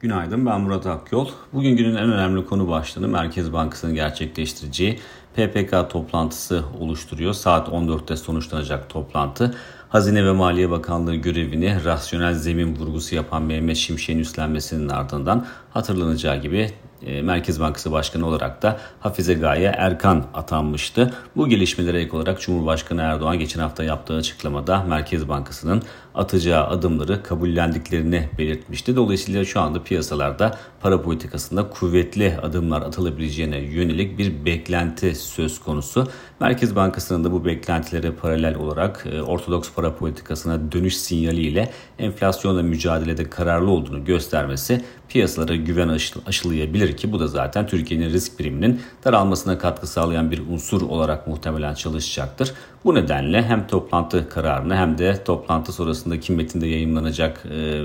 Günaydın ben Murat Akyol. Bugün günün en önemli konu başlığını Merkez Bankası'nın gerçekleştireceği PPK toplantısı oluşturuyor. Saat 14'te sonuçlanacak toplantı. Hazine ve Maliye Bakanlığı görevini rasyonel zemin vurgusu yapan Mehmet Şimşek'in üstlenmesinin ardından hatırlanacağı gibi Merkez Bankası Başkanı olarak da Hafize Gaye Erkan atanmıştı. Bu gelişmelere ek olarak Cumhurbaşkanı Erdoğan geçen hafta yaptığı açıklamada Merkez Bankası'nın atacağı adımları kabullendiklerini belirtmişti. Dolayısıyla şu anda piyasalarda para politikasında kuvvetli adımlar atılabileceğine yönelik bir beklenti söz konusu. Merkez Bankası'nın da bu beklentilere paralel olarak e, ortodoks para politikasına dönüş sinyaliyle enflasyonla mücadelede kararlı olduğunu göstermesi piyasalara güven aşılayabilir ki bu da zaten Türkiye'nin risk priminin daralmasına katkı sağlayan bir unsur olarak muhtemelen çalışacaktır. Bu nedenle hem toplantı kararını hem de toplantı sonrasındaki metinde yayınlanacak e,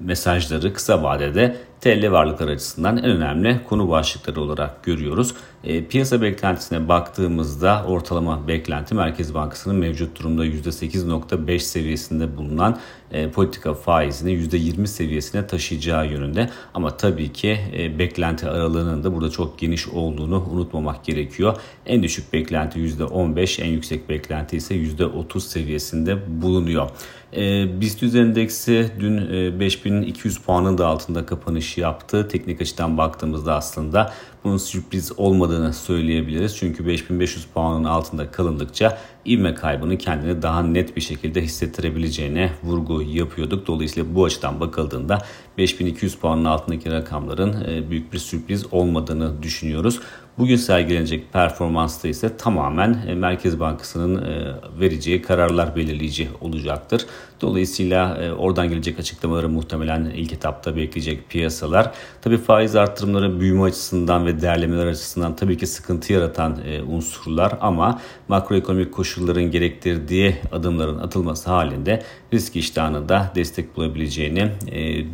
mesajları kısa vadede TL varlıklar açısından en önemli konu başlıkları olarak görüyoruz. E, piyasa beklentisine baktığımızda ortalama beklenti Merkez Bankası'nın mevcut durumda %8.5 seviyesinde bulunan e, politika faizini %20 seviyesine taşıyacağı yönünde. Ama tabii ki e, beklenti aralığının da burada çok geniş olduğunu unutmamak gerekiyor. En düşük beklenti %15, en yüksek beklenti ise %30 seviyesinde bulunuyor. E, BIST endeksi dün e, 5200 puanın da altında kapanış yaptı. Teknik açıdan baktığımızda aslında bunun sürpriz olmadığını söyleyebiliriz. Çünkü 5500 puanın altında kalındıkça ivme kaybını kendine daha net bir şekilde hissettirebileceğine vurgu yapıyorduk. Dolayısıyla bu açıdan bakıldığında 5200 puanın altındaki rakamların e, büyük bir sürpriz olmadığını düşünüyoruz. Bugün sergilenecek performansta ise tamamen e, Merkez Bankası'nın e, vereceği kararlar belirleyici olacaktır. Dolayısıyla oradan gelecek açıklamaları muhtemelen ilk etapta bekleyecek piyasalar. Tabii faiz arttırımları büyüme açısından ve değerlemeler açısından tabii ki sıkıntı yaratan unsurlar ama makroekonomik koşulların gerektirdiği adımların atılması halinde risk iştahını da destek bulabileceğini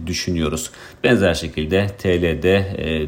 düşünüyoruz. Benzer şekilde TL'de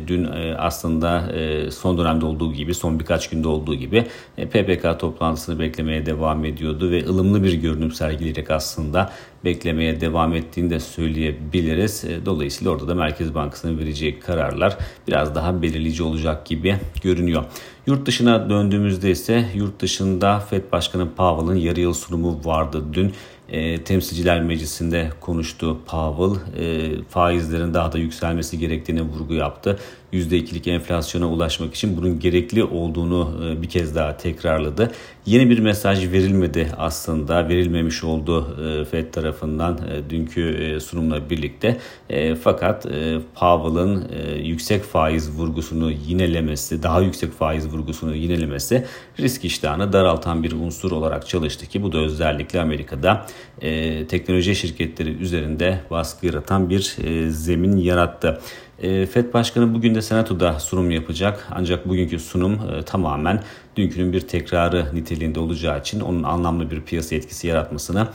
dün aslında son dönemde olduğu gibi son birkaç günde olduğu gibi e, PPK toplantısını beklemeye devam ediyordu ve ılımlı bir görünüm sergileyerek aslında beklemeye devam ettiğini de söyleyebiliriz. E, dolayısıyla orada da Merkez Bankası'nın vereceği kararlar biraz daha belirleyici olacak gibi görünüyor. Yurt dışına döndüğümüzde ise yurt dışında FED Başkanı Powell'ın yarı yıl sunumu vardı dün. E, Temsilciler Meclisi'nde konuştu Powell. E, faizlerin daha da yükselmesi gerektiğine vurgu yaptı. %2'lik enflasyona ulaşmak için bunun gerekli olduğunu e, bir kez daha tekrarladı. Yeni bir mesaj verilmedi aslında. Verilmemiş oldu e, FED tarafından e, dünkü sunumla birlikte. Fakat Powell'ın yüksek faiz vurgusunu yinelemesi, daha yüksek faiz vurgusunu yinelemesi risk iştahını daraltan bir unsur olarak çalıştı ki bu da özellikle Amerika'da teknoloji şirketleri üzerinde baskı yaratan bir zemin yarattı. FED Başkanı bugün de Senato'da sunum yapacak. Ancak bugünkü sunum e, tamamen dünkünün bir tekrarı niteliğinde olacağı için onun anlamlı bir piyasa etkisi yaratmasını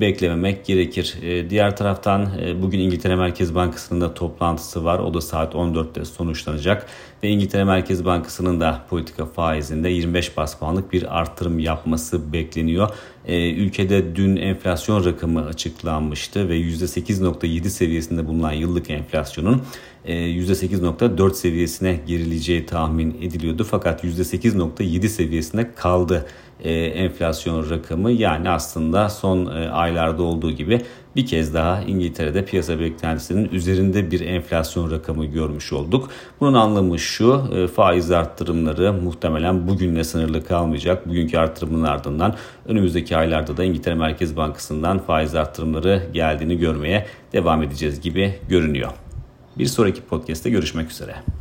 beklememek gerekir. E, diğer taraftan e, bugün İngiltere Merkez Bankası'nın da toplantısı var. O da saat 14'te sonuçlanacak. Ve İngiltere Merkez Bankası'nın da politika faizinde 25 bas puanlık bir arttırım yapması bekleniyor. E, ülkede dün enflasyon rakamı açıklanmıştı ve %8.7 seviyesinde bulunan yıllık enflasyonun %8.4 seviyesine gerileceği tahmin ediliyordu. Fakat %8.7 seviyesinde kaldı e, enflasyon rakamı yani aslında son e, aylarda olduğu gibi bir kez daha İngiltere'de piyasa beklentisinin üzerinde bir enflasyon rakamı görmüş olduk. Bunun anlamı şu e, faiz arttırımları muhtemelen bugünle sınırlı kalmayacak. Bugünkü arttırımın ardından önümüzdeki aylarda da İngiltere Merkez Bankası'ndan faiz arttırımları geldiğini görmeye devam edeceğiz gibi görünüyor. Bir sonraki podcast'te görüşmek üzere.